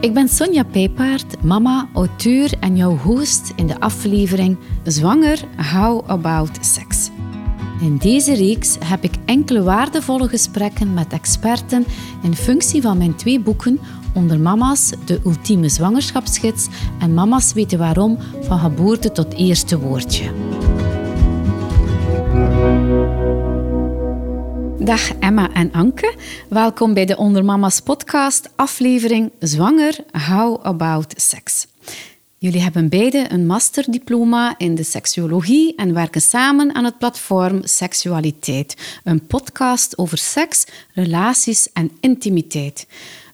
Ik ben Sonja Pijpaard, mama, auteur en jouw host in de aflevering Zwanger How About Sex. In deze reeks heb ik enkele waardevolle gesprekken met experten in functie van mijn twee boeken onder Mama's, de ultieme zwangerschapsgids en Mama's weten waarom van geboorte tot eerste woordje. Dag Emma en Anke. Welkom bij de Onder Mama's podcast, aflevering Zwanger, How About Sex. Jullie hebben beide een masterdiploma in de seksuologie en werken samen aan het platform Seksualiteit, een podcast over seks, relaties en intimiteit.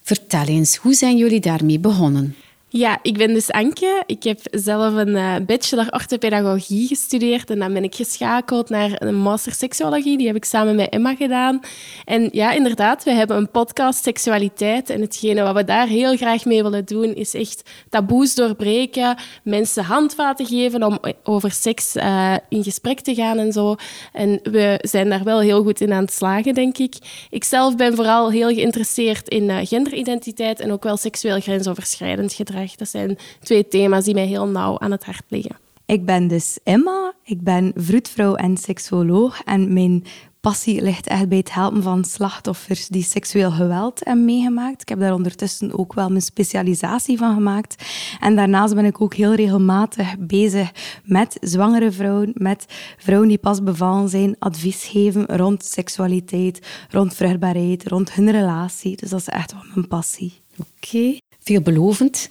Vertel eens, hoe zijn jullie daarmee begonnen? Ja, ik ben dus Anke. Ik heb zelf een uh, bachelor orthopedagogie gestudeerd en dan ben ik geschakeld naar een master seksuologie. Die heb ik samen met Emma gedaan. En ja, inderdaad, we hebben een podcast seksualiteit en hetgene wat we daar heel graag mee willen doen is echt taboes doorbreken, mensen handvaten geven om over seks uh, in gesprek te gaan en zo. En we zijn daar wel heel goed in aan het slagen, denk ik. Ik zelf ben vooral heel geïnteresseerd in uh, genderidentiteit en ook wel seksueel grensoverschrijdend gedrag. Dat zijn twee thema's die mij heel nauw aan het hart liggen. Ik ben dus Emma. Ik ben vroedvrouw en seksuoloog. En mijn passie ligt echt bij het helpen van slachtoffers die seksueel geweld hebben meegemaakt. Ik heb daar ondertussen ook wel mijn specialisatie van gemaakt. En daarnaast ben ik ook heel regelmatig bezig met zwangere vrouwen, met vrouwen die pas bevallen zijn, advies geven rond seksualiteit, rond vruchtbaarheid, rond hun relatie. Dus dat is echt wel mijn passie. Oké veelbelovend.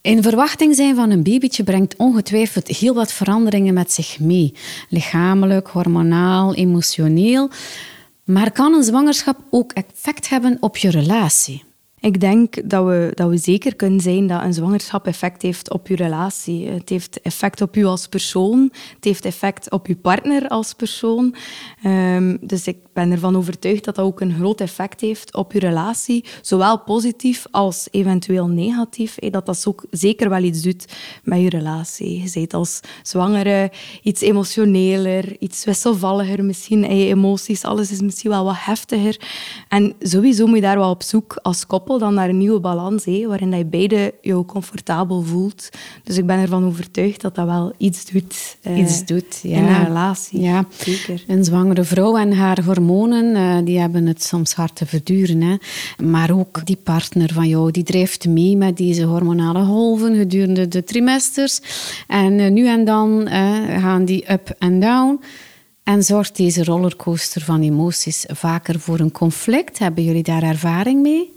In verwachting zijn van een babytje brengt ongetwijfeld heel wat veranderingen met zich mee. Lichamelijk, hormonaal, emotioneel. Maar kan een zwangerschap ook effect hebben op je relatie? Ik denk dat we, dat we zeker kunnen zijn dat een zwangerschap effect heeft op je relatie. Het heeft effect op u als persoon. Het heeft effect op je partner als persoon. Um, dus ik ben ervan overtuigd dat dat ook een groot effect heeft op je relatie. Zowel positief als eventueel negatief. Dat dat ook zeker wel iets doet met je relatie. Je bent als zwangere iets emotioneler, iets wisselvalliger misschien je emoties. Alles is misschien wel wat heftiger. En sowieso moet je daar wel op zoek als koppel dan naar een nieuwe balans, waarin dat je beide je comfortabel voelt. Dus ik ben ervan overtuigd dat dat wel iets doet. Uh, iets doet, ja. In een relatie. Ja, zeker. Een zwangere vrouw en haar hormonen, uh, die hebben het soms hard te verduren. Hè. Maar ook die partner van jou, die drijft mee met deze hormonale golven gedurende de trimesters. En uh, nu en dan gaan die up en down. En zorgt deze rollercoaster van emoties vaker voor een conflict? Hebben jullie daar ervaring mee?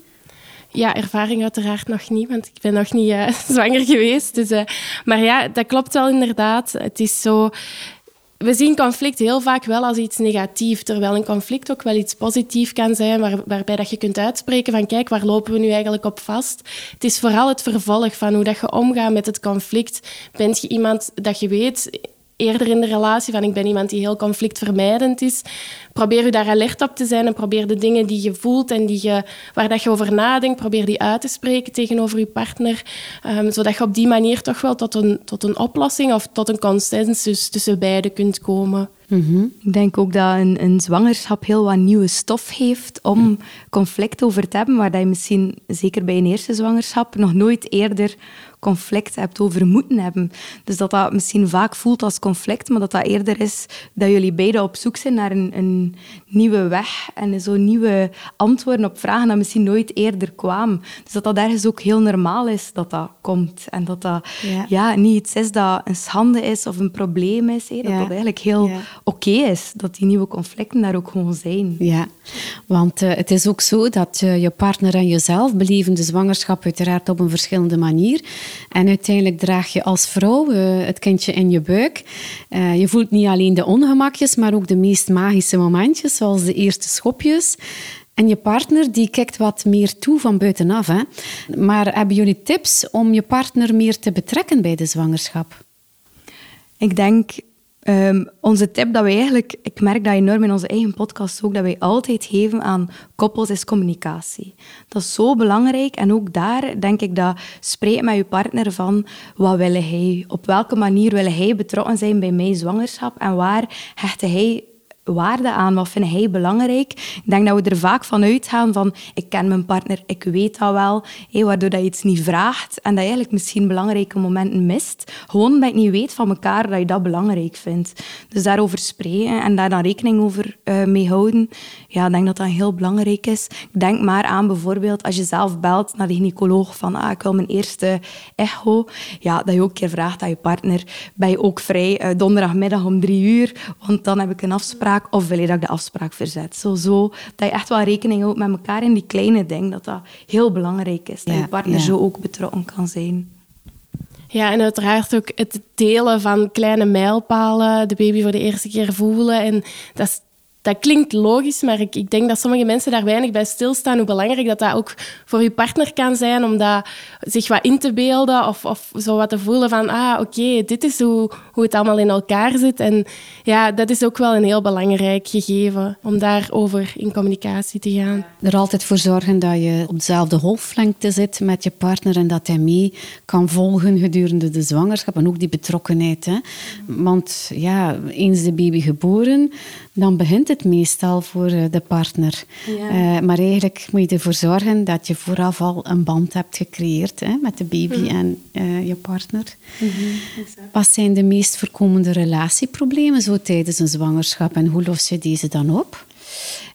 Ja, ervaring uiteraard nog niet, want ik ben nog niet uh, zwanger geweest. Dus, maar ja, dat klopt wel inderdaad. Het is zo... We zien conflict heel vaak wel als iets negatiefs, terwijl een conflict ook wel iets positiefs kan zijn, waar, waarbij dat je kunt uitspreken van kijk, waar lopen we nu eigenlijk op vast? Het is vooral het vervolg van hoe dat je omgaat met het conflict. Bent je iemand dat je weet eerder in de relatie van ik ben iemand die heel conflictvermijdend is. Probeer je daar alert op te zijn en probeer de dingen die je voelt en die je, waar dat je over nadenkt, probeer die uit te spreken tegenover je partner. Um, zodat je op die manier toch wel tot een, tot een oplossing of tot een consensus tussen beiden kunt komen. Mhm. Ik denk ook dat een, een, zwangerschap heel wat nieuwe stof heeft om conflict over te hebben, waar dat je misschien, zeker bij een eerste zwangerschap, nog nooit eerder conflict hebt over moeten hebben. Dus dat dat misschien vaak voelt als conflict, maar dat dat eerder is dat jullie beiden op zoek zijn naar een, een nieuwe weg en zo'n nieuwe antwoorden op vragen die misschien nooit eerder kwamen. Dus dat dat ergens ook heel normaal is dat dat komt. En dat dat ja. niet iets is dat een schande is of een probleem is. Dat dat eigenlijk heel oké is, dat die nieuwe conflicten daar ook gewoon zijn. Ja, want uh, het is ook zo dat uh, je partner en jezelf beleven de zwangerschap uiteraard op een verschillende manier. En uiteindelijk draag je als vrouw uh, het kindje in je buik. je voelt niet alleen de ongemakjes, maar ook de meest magische momentjes, zoals de eerste schopjes. En je partner die kijkt wat meer toe van buitenaf. Hè? Maar hebben jullie tips om je partner meer te betrekken bij de zwangerschap? Ik denk Um, onze tip dat wij eigenlijk, ik merk dat enorm in onze eigen podcast ook, dat wij altijd geven aan koppels is communicatie. Dat is zo belangrijk en ook daar denk ik dat spreek met je partner van wat wil hij, op welke manier wil hij betrokken zijn bij mijn zwangerschap en waar hecht hij waarde aan? Wat vind hij belangrijk? Ik denk dat we er vaak van uitgaan van ik ken mijn partner, ik weet dat wel, hé, waardoor dat je iets niet vraagt en dat je eigenlijk misschien belangrijke momenten mist. Gewoon omdat je niet weet van elkaar dat je dat belangrijk vindt. Dus daarover spreken en daar dan rekening over uh, mee houden, ja, ik denk dat dat heel belangrijk is. Denk maar aan bijvoorbeeld als je zelf belt naar de gynaecoloog van ah, ik wil mijn eerste echo, ja, dat je ook een keer vraagt aan je partner, ben je ook vrij uh, donderdagmiddag om drie uur, want dan heb ik een afspraak of wil je dat ik de afspraak verzet? Zo, zo dat je echt wel rekening houdt met elkaar in die kleine dingen, dat dat heel belangrijk is. Dat je partner zo ook betrokken kan zijn. Ja, en uiteraard ook het delen van kleine mijlpalen, de baby voor de eerste keer voelen. En dat is dat klinkt logisch, maar ik, ik, denk dat sommige mensen daar weinig bij stilstaan. Hoe belangrijk dat dat ook voor je partner kan zijn, om zich wat in te beelden of, of zo wat te voelen van, ah, oké, dit is hoe, hoe het allemaal in elkaar zit. En ja, dat is ook wel een heel belangrijk gegeven, om daarover in communicatie te gaan. Er altijd voor zorgen dat je op dezelfde golflengte zit met je partner en dat hij mee kan volgen gedurende de zwangerschap en ook die betrokkenheid. Hè? Want ja, eens de baby geboren, dan begint het meestal voor eh, de partner. Uh, maar eigenlijk moet je ervoor zorgen dat je vooraf al een band hebt gecreëerd hè, met de baby mhm. en uh, je partner. Mm Wat zijn de meest voorkomende relatieproblemen zo tijdens een zwangerschap en hoe los je deze dan op?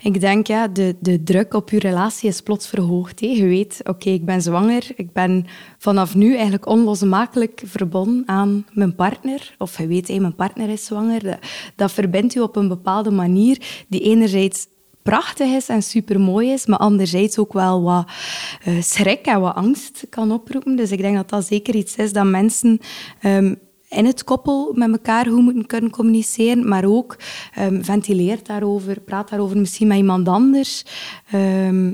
Ik denk, ja, de, de druk op je relatie is plots verhoogd. Je weet, oké, ik ben zwanger. Ik ben vanaf nu eigenlijk onlosmakelijk verbonden aan mijn partner. Of je weet, hé, mijn partner is zwanger. Dat, dat verbindt u op een bepaalde manier die enerzijds prachtig is en supermooi is, maar anderzijds ook wel wat uh, schrik en wat angst kan oproepen. Dus ik denk dat dat zeker iets is dat mensen um, in het koppel met elkaar hoe moeten kunnen communiceren, maar ook um, ventileert daarover, praat daarover misschien met iemand anders. Um,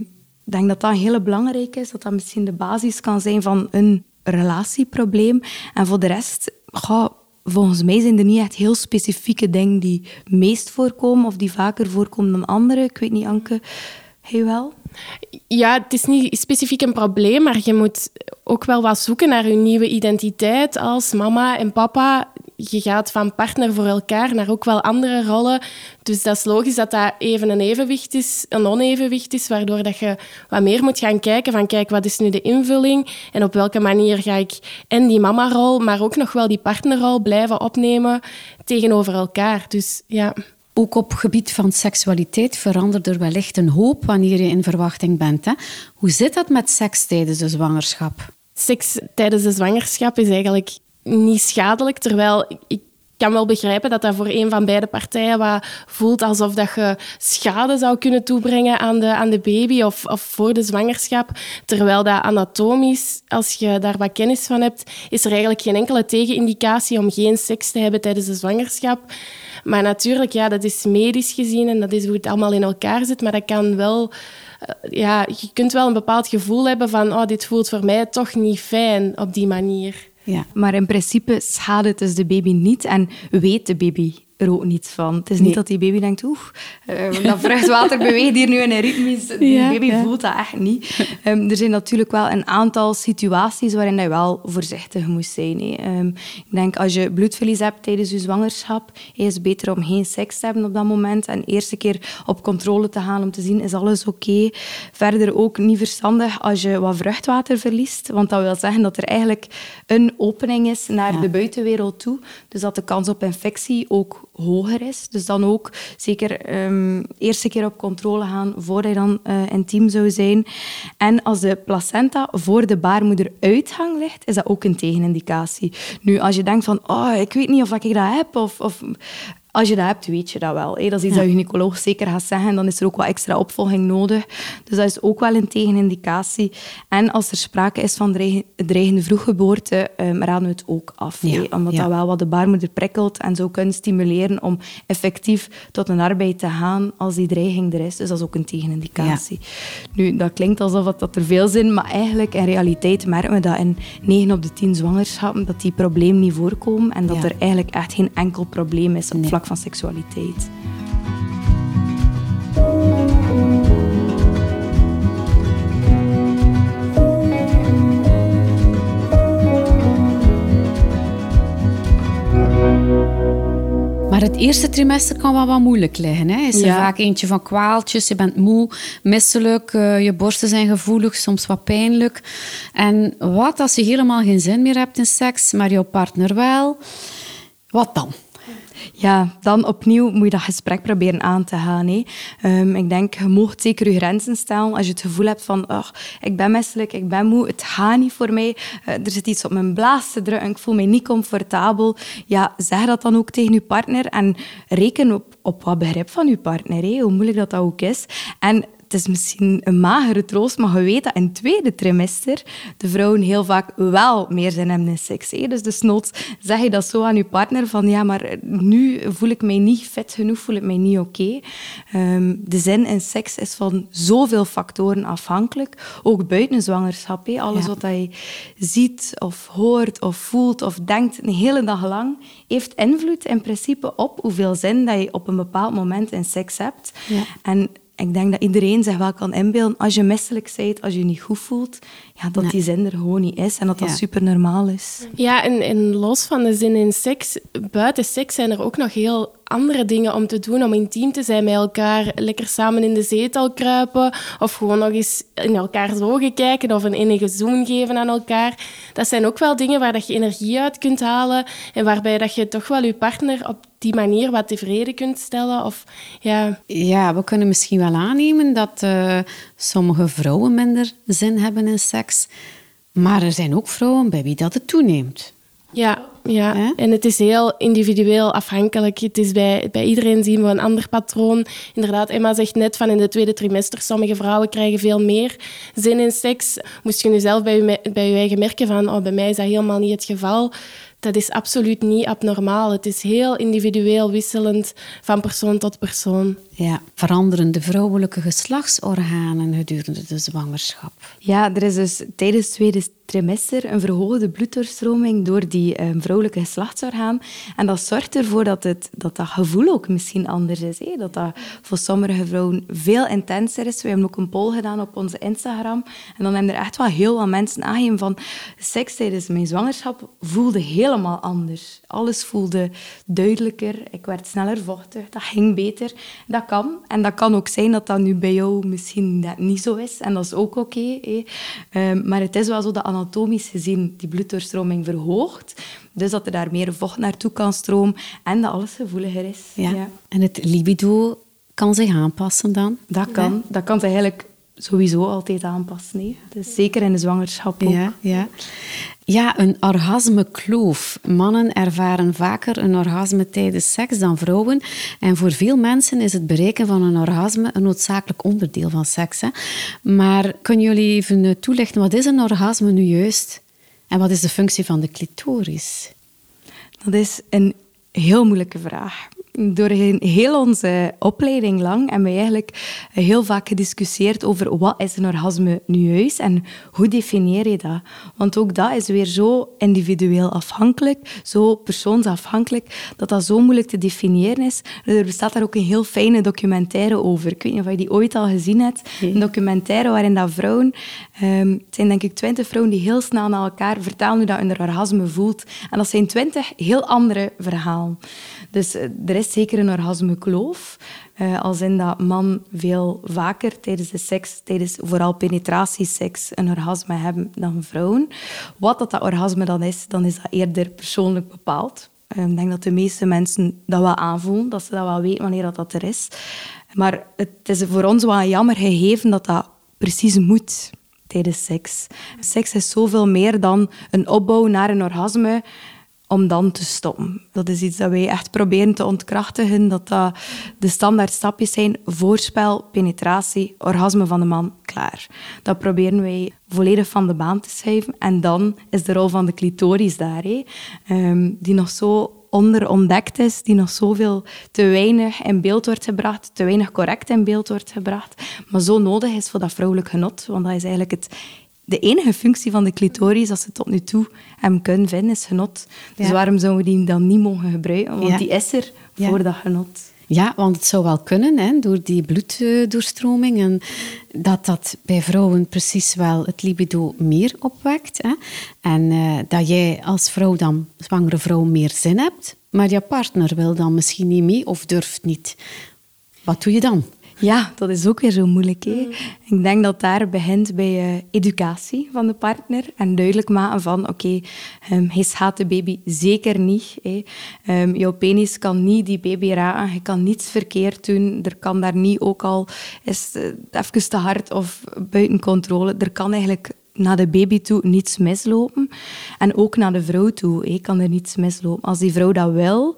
ik denk dat dat heel belangrijk is, dat dat misschien de basis kan zijn van een relatieprobleem. En voor de rest, volgens mij zijn er niet echt heel specifieke dingen die meest voorkomen of die vaker voorkomen dan andere. Ik weet niet, Anke, hij wel? Ja, het is niet specifiek een probleem, maar je moet ook wel wat zoeken naar je nieuwe identiteit als mama en papa. Je gaat van partner voor elkaar naar ook wel andere rollen. Dus dat is logisch dat dat even een evenwicht is, een onevenwicht is, waardoor dat je wat meer moet gaan kijken van kijk, wat is nu de invulling en op welke manier ga ik en die mama-rol, maar ook nog wel die partnerrol blijven opnemen tegenover elkaar. Dus ja... Ook op gebied van seksualiteit verandert er wellicht een hoop wanneer je in verwachting bent. Hè? Hoe zit dat met seks tijdens de zwangerschap? Seks tijdens de zwangerschap is eigenlijk niet schadelijk, terwijl ik kan wel begrijpen dat dat voor een van beide partijen wat voelt alsof dat je schade zou kunnen toebrengen aan de, aan de baby of, of voor de zwangerschap. Terwijl dat anatomisch, als je daar wat kennis van hebt, is er eigenlijk geen enkele tegenindicatie om geen seks te hebben tijdens de zwangerschap. Maar natuurlijk, ja, dat is medisch gezien en dat is hoe het allemaal in elkaar zit. Maar dat kan wel... Eh, ja, je kunt wel een bepaald gevoel hebben van oh, dit voelt voor mij toch niet fijn op die manier. Ja, maar in principe schaadt het dus de baby niet en weet de baby er ook niets van. Het is niet dat die baby denkt, oeh, uh, dat vruchtwater beweegt hier nu in een ritme. Die baby voelt dat echt niet. Um, er zijn natuurlijk wel een aantal situaties waarin je wel voorzichtig moet zijn. Um, ik denk, als je bloedverlies hebt tijdens je zwangerschap, is het beter om geen seks te hebben op dat moment en eerst een keer op controle te gaan om te zien, is alles oké? Verder ook niet verstandig als je wat vruchtwater verliest, want dat wil zeggen dat er eigenlijk een opening is naar de buitenwereld toe. Dus dat de kans op infectie ook hoger is. Dus dan ook zeker um, eerste keer op controle gaan voordat je dan uh, intiem zou zijn. En als de placenta voor de baarmoederuitgang ligt, is dat ook een tegenindicatie. Nu, als je denkt van, oh, ik weet niet of ik dat heb, of, of als je dat hebt, weet je dat wel. Dat is iets dat je gynaecoloog zeker gaat zeggen. Dan is er ook wat extra opvolging nodig. Dus dat is ook wel een tegenindicatie. En als er sprake is van dreigende vroeggeboorte, um, raden we het ook af. Omdat dat wel wat de baarmoeder prikkelt en zou kunnen stimuleren om effectief tot een arbeid te gaan als die dreiging er is. Dus dat is ook een tegenindicatie. Nu, dat klinkt alsof dat er veel zin, maar eigenlijk in realiteit merken we dat in 9 op de 10 zwangerschappen dat die problemen niet voorkomen en dat er eigenlijk echt geen enkel probleem is op vlak van seksualiteit. Maar het eerste trimester kan wel wat moeilijk liggen. Hè? Is er Ja. vaak eentje van kwaaltjes, je bent moe, misselijk, eh, je borsten zijn gevoelig, soms wat pijnlijk. En wat als je helemaal geen zin meer hebt in seks, maar jouw partner wel? Wat dan? Ja, dan opnieuw moet je dat gesprek proberen aan te gaan. Hè. Ehm, ik denk, je mag zeker je grenzen stellen als je het gevoel hebt van "Ach, ik ben misselijk, ik ben moe, het gaat niet voor mij. Eh, er zit iets op mijn blaas te drukken, ik voel me niet comfortabel. Ja, zeg dat dan ook tegen je partner en reken op, op wat begrip van je partner, hoe moeilijk dat, dat ook is. En het is misschien een magere troost, maar je weet dat in het tweede trimester de vrouwen heel vaak wel meer zin hebben in seks. Hè? Dus desnoods zeg je dat zo aan je partner van ja, maar nu voel ik mij niet fit genoeg, voel ik mij niet oké. Ehm, de zin in seks is van zoveel factoren afhankelijk, ook buiten zwangerschap. Hè? Alles Ja. wat je ziet of hoort of voelt of denkt een hele dag lang, heeft invloed in principe op hoeveel zin dat je op een bepaald moment in seks hebt. Ja. En ik denk dat iedereen zich wel kan inbeelden, als je misselijk bent, als je je niet goed voelt, ja, dat Nee. die zin er gewoon niet is en dat dat super normaal is. Ja, en, en los van de zin in seks, buiten seks zijn er ook nog heel andere dingen om te doen, om intiem te zijn met elkaar. Lekker samen in de zetel kruipen of gewoon nog eens in elkaars ogen kijken of een innige zoen geven aan elkaar. Dat zijn ook wel dingen waar dat je energie uit kunt halen en waarbij dat je toch wel je partner op die manier wat tevreden kunt stellen. Of, ja, Ja, we kunnen misschien wel aannemen dat eh, sommige vrouwen minder zin hebben in seks. Maar er zijn ook vrouwen bij wie dat het toeneemt. Ja, ja. En het is heel individueel afhankelijk. Het is bij, bij iedereen zien we een ander patroon. Inderdaad, Emma zegt net van in de tweede trimester, sommige vrouwen krijgen veel meer zin in seks. Moest je nu zelf bij je, bij je eigen merken van, oh, bij mij is dat helemaal niet het geval. Dat is absoluut niet abnormaal. Het is heel individueel wisselend van persoon tot persoon. Ja, veranderen de vrouwelijke geslachtsorganen gedurende de zwangerschap. Ja, er is dus tijdens het tweede trimester een verhoogde bloeddoorstroming door die eh, vrouwelijke geslachtsorgaan. En dat zorgt ervoor dat, het, dat dat gevoel ook misschien anders is. Dat dat voor sommige vrouwen veel intenser is. We hebben ook een poll gedaan op onze Instagram. En dan hebben er echt wel heel wat mensen aangegeven van... Seks tijdens mijn zwangerschap voelde helemaal anders. Alles voelde duidelijker. Ik werd sneller vochtig. Dat ging beter. Dat kan. En dat kan ook zijn dat dat nu bij jou misschien net niet zo is. En dat is ook oké. Ehm, maar het is wel zo dat anatomisch gezien die bloeddoorstroming verhoogt. Dus dat er daar meer vocht naartoe kan stromen. En dat alles gevoeliger is. Ja. En het libido kan zich aanpassen dan? Dat kan. Dat kan zich eigenlijk sowieso altijd aanpassen. hè. Dus zeker in de zwangerschap ook. Ja, ja. ja, een orgasmekloof. Mannen ervaren vaker een orgasme tijdens seks dan vrouwen. En voor veel mensen is het bereiken van een orgasme een noodzakelijk onderdeel van seks. Hè? Maar kunnen jullie even eh, toelichten, wat is een orgasme nu juist? En wat is de functie van de clitoris? Dat is een heel moeilijke vraag. Door heel onze opleiding lang hebben we eigenlijk heel vaak gediscussieerd over wat is een orgasme nu juist en hoe definieer je dat? Want ook dat is weer zo individueel afhankelijk, zo persoonsafhankelijk, dat dat zo moeilijk te definiëren is. Er bestaat daar ook een heel fijne documentaire over. Ik weet niet of je die ooit al gezien hebt. Een documentaire waarin dat vrouwen, ehm, het zijn denk ik twintig vrouwen die heel snel naar elkaar vertellen hoe dat hun orgasme voelt. En dat zijn twintig heel andere verhalen. Dus eh, er is zeker een orgasmekloof. eh als in dat man veel vaker tijdens de seks, tijdens vooral penetratieseks, een orgasme hebben dan vrouwen. Wat dat, dat orgasme dan is, dan is dat eerder persoonlijk bepaald. Eh, Ik denk dat de meeste mensen dat wel aanvoelen, dat ze dat wel weten wanneer dat, dat er is. Maar het is voor ons wel een jammer gegeven dat dat precies moet tijdens seks. Seks is zoveel meer dan een opbouw naar een orgasme om dan te stoppen. Dat is iets dat wij echt proberen te ontkrachtigen, dat dat de standaard stapjes zijn. Voorspel, penetratie, orgasme van de man, klaar. Dat proberen wij volledig van de baan te schrijven. En dan is de rol van de clitoris daar, ehm, die nog zo onderontdekt is, die nog zoveel te weinig in beeld wordt gebracht, te weinig correct in beeld wordt gebracht, maar zo nodig is voor dat vrouwelijk genot. Want dat is eigenlijk het, de enige functie van de clitoris, als ze tot nu toe hem kunnen vinden, is genot. Dus Ja. waarom zouden we die dan niet mogen gebruiken? Want Ja. die is er Ja. voor dat genot. Ja, want het zou wel kunnen, hè, door die bloeddoorstroming. En dat dat bij vrouwen precies wel het libido meer opwekt. Hè. En uh, dat jij als vrouw dan, zwangere vrouw, meer zin hebt. Maar je partner wil dan misschien niet mee of durft niet. Wat doe je dan? Ja, dat is ook weer zo moeilijk. Hè? Mm. Ik denk dat daar begint bij uh, educatie van de partner en duidelijk maken van oké, okay, um, hij schaadt de baby zeker niet. Hè. Um, jouw penis kan niet die baby raken, je kan niets verkeerd doen. Er kan daar niet ook al is uh, even te hard of buiten controle. Er kan eigenlijk naar de baby toe niets mislopen. En ook naar de vrouw toe hè, kan er niets mislopen. Als die vrouw dat wil,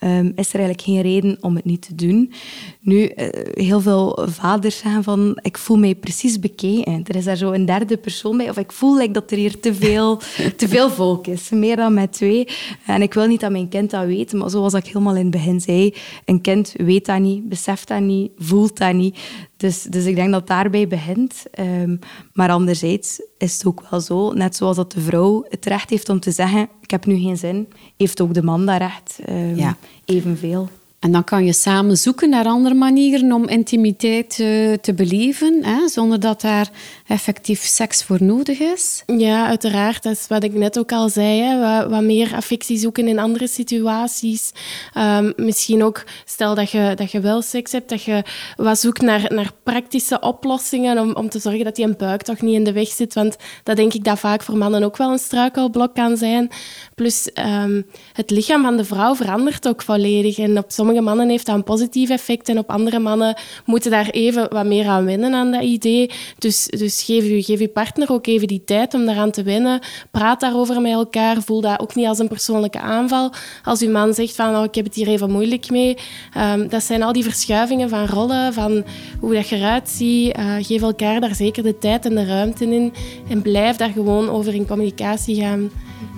um, is er eigenlijk geen reden om het niet te doen. Nu, uh, heel veel vaders zeggen van, ik voel mij precies bekeken. Er is daar zo een derde persoon bij, of ik voel like, dat er hier te veel, te veel volk is, meer dan met twee. En ik wil niet dat mijn kind dat weet, maar zoals ik helemaal in het begin zei, een kind weet dat niet, beseft dat niet, voelt dat niet. Dus, dus ik denk dat daarbij begint. Um, maar anderzijds is het ook wel zo, net zoals dat de vrouw het recht heeft om te zeggen, ik heb nu geen zin, heeft ook de man dat recht. Um, ja. Evenveel. En dan kan je samen zoeken naar andere manieren om intimiteit uh, te beleven, hè, zonder dat daar effectief seks voor nodig is. Ja, uiteraard. Dat is wat ik net ook al zei. Wat, meer affectie zoeken in andere situaties. Um, misschien ook, stel dat je, dat je wel seks hebt, dat je wat zoekt naar, naar praktische oplossingen om, om te zorgen dat die een buik toch niet in de weg zit. Want dat denk ik dat vaak voor mannen ook wel een struikelblok kan zijn. Plus, um, het lichaam van de vrouw verandert ook volledig. En op sommige sommige mannen heeft dat een positief effect en op andere mannen moeten daar even wat meer aan wennen aan dat idee. Dus, dus geef, je, geef je partner ook even die tijd om daaraan te wennen. Praat daarover met elkaar. Voel dat ook niet als een persoonlijke aanval. Als uw man zegt van oh, ik heb het hier even moeilijk mee. Um, dat zijn al die verschuivingen van rollen, van hoe dat eruit ziet. Uh, geef elkaar daar zeker de tijd en de ruimte in. En blijf daar gewoon over in communicatie gaan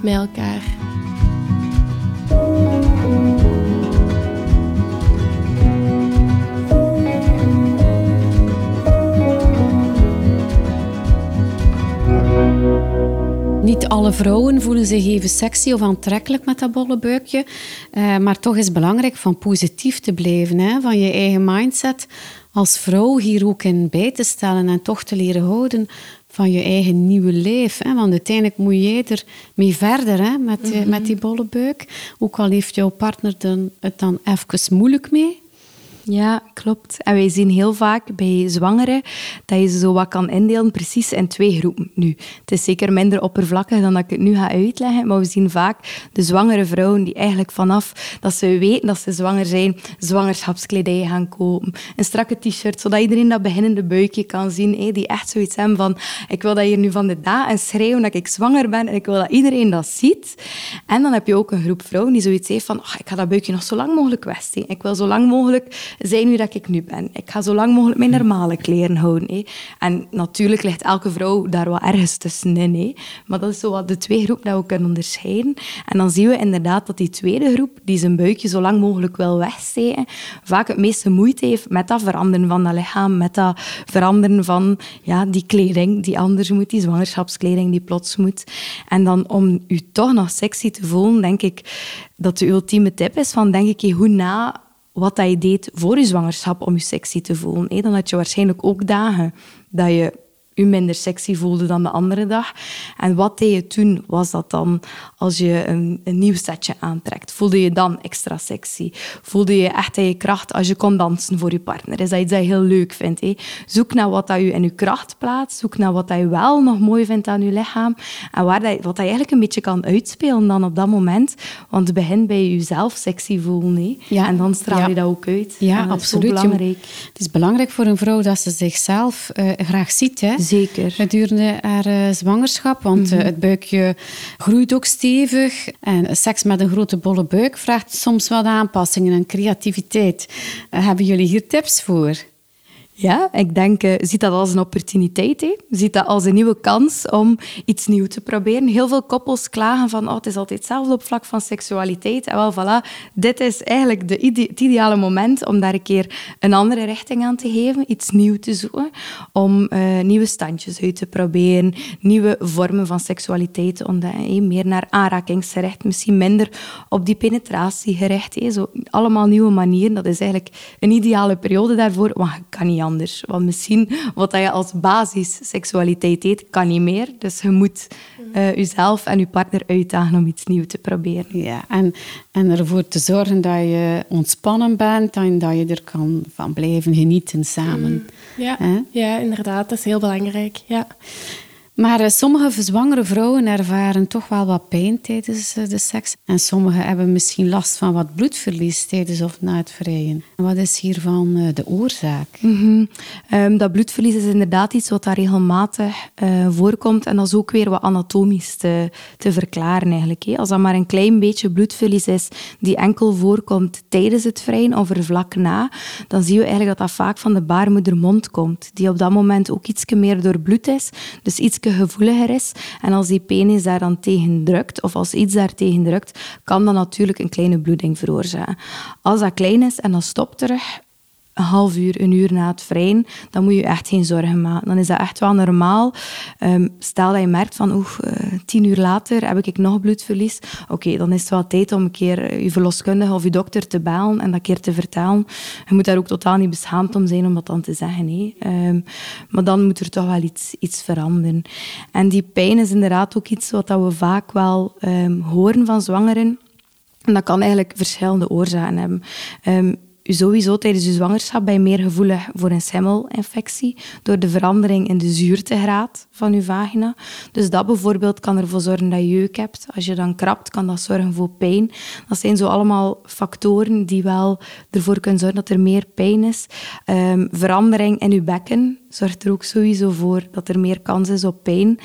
met elkaar. Niet alle vrouwen voelen zich even sexy of aantrekkelijk met dat bolle buikje. Uh, maar toch is het belangrijk van positief te blijven. Hè? Van je eigen mindset als vrouw hier ook in bij te stellen en toch te leren houden van je eigen nieuwe leven. Hè? Want uiteindelijk moet jij er mee verder hè? Met, mm met die bolle buik. Ook al heeft jouw partner dan, het dan even moeilijk mee. Ja, klopt. En wij zien heel vaak bij zwangeren dat je ze zo wat kan indelen precies in twee groepen. Nu, het is zeker minder oppervlakkig dan dat ik het nu ga uitleggen, maar we zien vaak de zwangere vrouwen die eigenlijk vanaf dat ze weten dat ze zwanger zijn, zwangerschapskledij gaan kopen. Een strakke t-shirt, zodat iedereen dat beginnende buikje kan zien. Die echt zoiets hebben van, ik wil dat hier nu van de dag en schreeuwen dat ik zwanger ben en ik wil dat iedereen dat ziet. En dan heb je ook een groep vrouwen die zoiets heeft van, oh, ik ga dat buikje nog zo lang mogelijk wegsteken. Ik wil zo lang mogelijk zijn wie dat ik nu ben. Ik ga zo lang mogelijk mijn normale kleren houden. En natuurlijk ligt elke vrouw daar wat ergens tussenin. Hé. Maar dat is zo wat de twee groepen dat we kunnen onderscheiden. En dan zien we inderdaad dat die tweede groep, die zijn buikje zo lang mogelijk wil wegsteken, vaak het meeste moeite heeft met dat veranderen van dat lichaam, met dat veranderen van ja, die kleding die anders moet, die zwangerschapskleding die plots moet. En dan om u toch nog sexy te voelen, denk ik dat de ultieme tip is van denk ik hoe na wat dat je deed voor je zwangerschap om je sexy te voelen. Dan had je waarschijnlijk ook dagen dat je u minder sexy voelde dan de andere dag. En wat deed je toen? Was dat dan als je een, een nieuw setje aantrekt? Voelde je dan extra sexy? Voelde je echt in je kracht als je kon dansen voor je partner? Is dat iets dat je heel leuk vindt? Hé? Zoek naar wat dat je in je kracht plaatst. Zoek naar wat dat je wel nog mooi vindt aan je lichaam. En waar dat, wat dat je eigenlijk een beetje kan uitspelen dan op dat moment. Want het begint bij jezelf sexy voelen. Hé? Ja. En dan straal je dat ook uit. Ja, absoluut. belangrijk. Het is belangrijk voor een vrouw dat ze zichzelf uh, graag ziet. Hè? Zeker. Gedurende haar uh, zwangerschap, want mm het buikje groeit ook stevig. En seks met een grote bolle buik vraagt soms wat aanpassingen en creativiteit. Uh, hebben jullie hier tips voor? Ja, ik denk, uh, ziet dat als een opportuniteit. Hè? Ziet dat als een nieuwe kans om iets nieuws te proberen. Heel veel koppels klagen van, oh, het is altijd hetzelfde op vlak van seksualiteit. En wel, voilà, dit is eigenlijk de het ideale moment om daar een keer een andere richting aan te geven. Iets nieuws te zoeken. Om uh, nieuwe standjes uit te proberen. Nieuwe vormen van seksualiteit te ontdekken. Meer naar aanrakingsgericht, misschien minder op die penetratie gericht. Hè? Zo, allemaal nieuwe manieren. Dat is eigenlijk een ideale periode daarvoor, want je kan niet anders. Want misschien wat je als basis seksualiteit heet, kan niet meer. Dus je moet uh, jezelf en je partner uitdagen om iets nieuws te proberen. Ja, en, en ervoor te zorgen dat je ontspannen bent en dat je er kan van blijven genieten samen. Mm. Ja, ja inderdaad. Dat is heel belangrijk. Ja. Maar uh, sommige zwangere vrouwen ervaren toch wel wat pijn tijdens uh, de seks. En sommigen hebben misschien last van wat bloedverlies tijdens of na het vrijen. Wat is hiervan uh, de oorzaak? -hmm. um, dat bloedverlies is inderdaad iets wat daar regelmatig voorkomt. En dat is ook weer wat anatomisch te, te verklaren eigenlijk. Als dat maar een klein beetje bloedverlies is die enkel voorkomt tijdens het vrijen of er vlak na, dan zien we eigenlijk dat dat vaak van de baarmoedermond komt. Die op dat moment ook iets meer doorbloed is. Dus iets gevoeliger is. En als die penis daar dan tegen drukt, of als iets daar tegen drukt, kan dat natuurlijk een kleine bloeding veroorzaken. Als dat klein is en dat stopt terug, een half uur, een uur na het vrijen, dan moet je echt geen zorgen maken. Dan is dat echt wel normaal. Um, stel dat je merkt van, oeh, uh, tien uur later heb ik nog bloedverlies. Oké, dan is het wel tijd om een keer eh, je verloskundige of je dokter te bellen en dat keer te vertellen. Je moet daar ook totaal niet beschaamd om zijn om dat dan te zeggen. Nee. Um, maar dan moet er toch wel iets, iets veranderen. En die pijn is inderdaad ook iets wat we vaak wel um, horen van zwangeren. En dat kan eigenlijk verschillende oorzaken hebben sowieso tijdens je zwangerschap je meer gevoelig voor een semmelinfectie door de verandering in de zuurtegraad van je vagina. Dus dat bijvoorbeeld kan ervoor zorgen dat je jeuk hebt. Als je dan krabt, kan dat zorgen voor pijn. Dat zijn zo allemaal factoren die wel ervoor kunnen zorgen dat er meer pijn is. Um, verandering in je bekken zorgt er ook sowieso voor dat er meer kans is op pijn.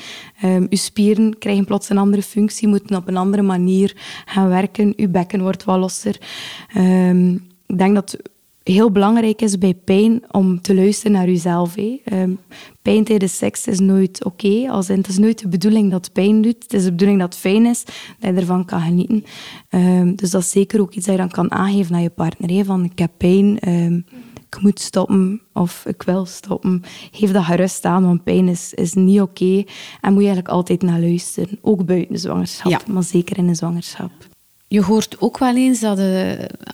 Um, je spieren krijgen plots een andere functie, moeten op een andere manier gaan werken. Je bekken wordt wat losser. Um, ik denk dat het heel belangrijk is bij pijn om te luisteren naar jezelf. Um, pijn tijdens seks is nooit oké. Okay, het is nooit de bedoeling dat pijn doet. Het is de bedoeling dat het fijn is, dat je ervan kan genieten. Um, dus dat is zeker ook iets dat je dan kan aangeven aan je partner. Van, ik heb pijn, um, ik moet stoppen of ik wil stoppen. Geef dat gerust aan, want pijn is, is niet oké. Okay. En moet je eigenlijk altijd naar luisteren. Ook buiten de zwangerschap, ja. maar zeker in de zwangerschap. Je hoort ook wel eens dat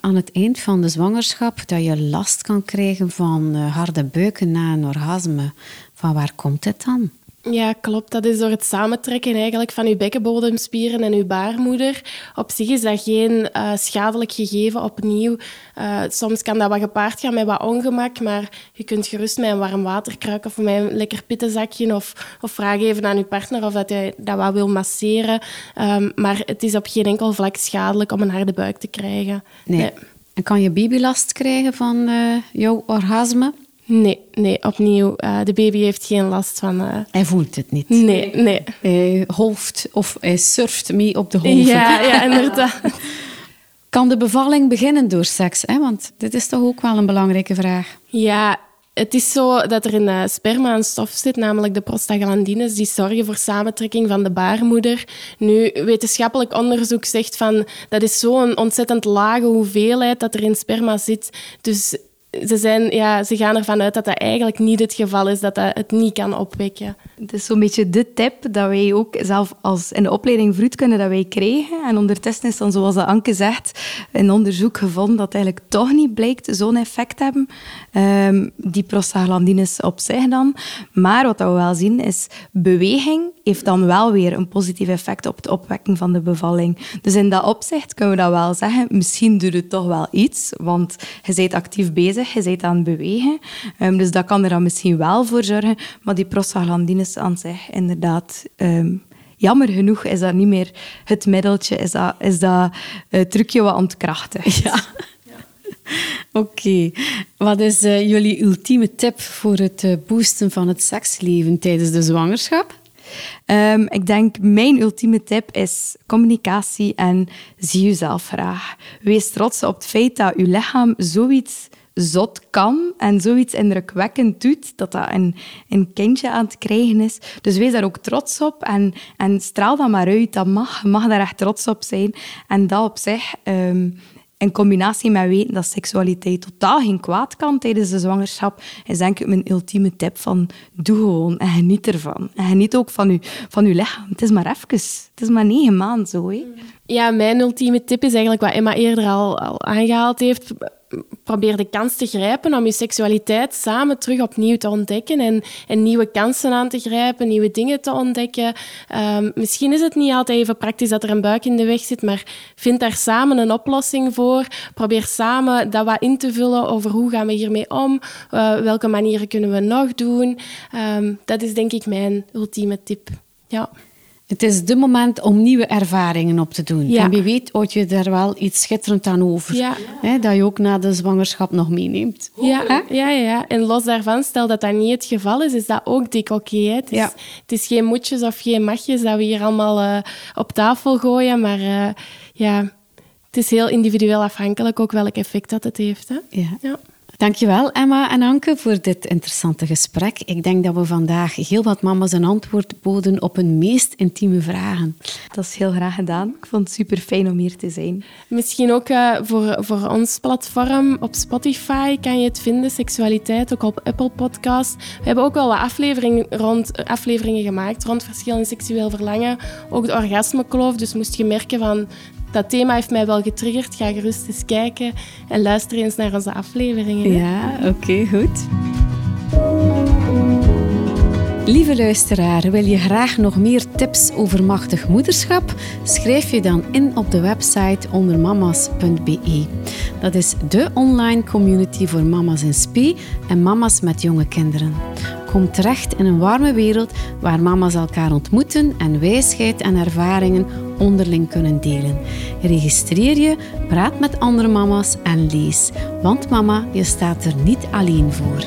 aan het eind van de zwangerschap dat je last kan krijgen van uh, harde buiken na een orgasme. Van waar komt het dan? Ja, klopt. Dat is door het samentrekken eigenlijk van uw bekkenbodemspieren en uw baarmoeder. Op zich is dat geen uh, schadelijk gegeven opnieuw. Uh, soms kan dat wat gepaard gaan met wat ongemak, maar je kunt gerust met een warm waterkruik of met een lekker pittenzakje of, of vragen even aan uw partner of dat hij dat wat wil masseren. Um, maar het is op geen enkel vlak schadelijk om een harde buik te krijgen. Nee. nee. En kan je babylast krijgen van uh, jouw orgasme? Nee, nee, opnieuw. Uh, de baby heeft geen last van... Uh... Hij voelt het niet. Nee, nee. Hij golft of hij surft mee op de golven. Ja, ja inderdaad. kan de bevalling beginnen door seks? Hè? Want dit is toch ook wel een belangrijke vraag. Ja, het is zo dat er in uh, sperma een stof zit, namelijk de prostaglandines, die zorgen voor samentrekking van de baarmoeder. Nu, wetenschappelijk onderzoek zegt van dat is zo'n ontzettend lage hoeveelheid dat er in sperma zit. Dus ze, zijn, ja, ze gaan ervan uit dat dat eigenlijk niet het geval is, dat dat het niet kan opwekken. Het is zo'n beetje de tip dat wij ook zelf als in de opleiding vroedkunde dat wij kregen. En ondertussen is dan, zoals Anke zegt, in onderzoek gevonden dat eigenlijk toch niet blijkt zo'n effect hebben. Um, die prostaglandines op zich dan. Maar wat we wel zien is, beweging heeft dan wel weer een positief effect op de opwekking van de bevalling. Dus in dat opzicht kunnen we dat wel zeggen. Misschien doet het toch wel iets, want je bent actief bezig, je bent aan het bewegen. Um, dus dat kan er dan misschien wel voor zorgen. Maar die prostaglandines aan zich, inderdaad... Um, jammer genoeg is dat niet meer het middeltje, is dat, is dat uh, trucje wat ontkrachtig. Ja. Oké. Wat is uh, jullie ultieme tip voor het uh, boosten van het seksleven tijdens de zwangerschap? Um, ik denk, mijn ultieme tip is communicatie en zie jezelf graag. Wees trots op het feit dat je lichaam zoiets zot kan en zoiets indrukwekkend doet, dat dat een, een kindje aan het krijgen is. Dus wees daar ook trots op en, en straal dat maar uit. Dat mag, mag daar echt trots op zijn. En dat op zich... Ehm, in combinatie met weten dat seksualiteit totaal geen kwaad kan tijdens de zwangerschap, is denk ik mijn ultieme tip van doe gewoon en geniet ervan. En geniet ook van je, van uw lichaam. Het is maar even. Het is maar negen maanden zo. Hè. Ja, mijn ultieme tip is eigenlijk wat Emma eerder al, al aangehaald heeft probeer de kans te grijpen om je seksualiteit samen terug opnieuw te ontdekken en, en nieuwe kansen aan te grijpen, nieuwe dingen te ontdekken. Um, misschien is het niet altijd even praktisch dat er een buik in de weg zit, maar vind daar samen een oplossing voor. Probeer samen dat wat in te vullen over hoe gaan we hiermee om, uh, welke manieren kunnen we nog doen. Um, dat is denk ik mijn ultieme tip. Ja. Het is de moment om nieuwe ervaringen op te doen. Ja. En wie weet houd je daar wel iets schitterend aan over. Ja. Hè, dat je ook na de zwangerschap nog meeneemt. Ja, ja, ja, ja. En los daarvan, stel dat dat niet het geval is, is dat ook dik oké. het, is, Ja. het is geen moetjes of geen magjes dat we hier allemaal eh, op tafel gooien, maar eh, ja, het is heel individueel afhankelijk ook welk effect dat het heeft. Hè? Ja. Dankjewel Emma en Anke voor dit interessante gesprek. Ik denk dat we vandaag heel wat mama's een antwoord boden op hun meest intieme vragen. Dat is heel graag gedaan. Ik vond het super fijn om hier te zijn. Misschien ook eh, voor, voor ons platform op Spotify kan je het vinden, seksualiteit, ook op Apple Podcast. We hebben ook wel wat afleveringen, rond, afleveringen gemaakt rond verschillende seksueel verlangen. Ook de orgasmekloof, dus moest je merken van dat thema heeft mij wel getriggerd. Ga gerust eens kijken en luister eens naar onze afleveringen. Ja, oké, goed. Lieve luisteraar, wil je graag nog meer tips over machtig moederschap? Schrijf je dan in op de website ondermamas.be. Dat is de online community voor mama's in spe en mama's met jonge kinderen. Kom terecht in een warme wereld waar mama's elkaar ontmoeten en wijsheid en ervaringen onderling kunnen delen. Registreer je, praat met andere mama's en lees. Want mama, je staat er niet alleen voor.